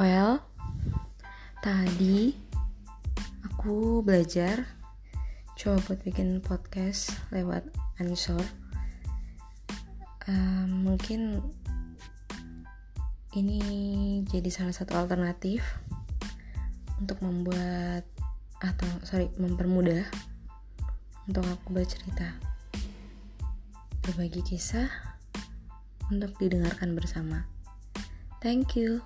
Well, tadi aku belajar coba buat bikin podcast lewat Anchor. Uh, mungkin ini jadi salah satu alternatif untuk membuat atau sorry mempermudah untuk aku bercerita berbagi kisah untuk didengarkan bersama. Thank you.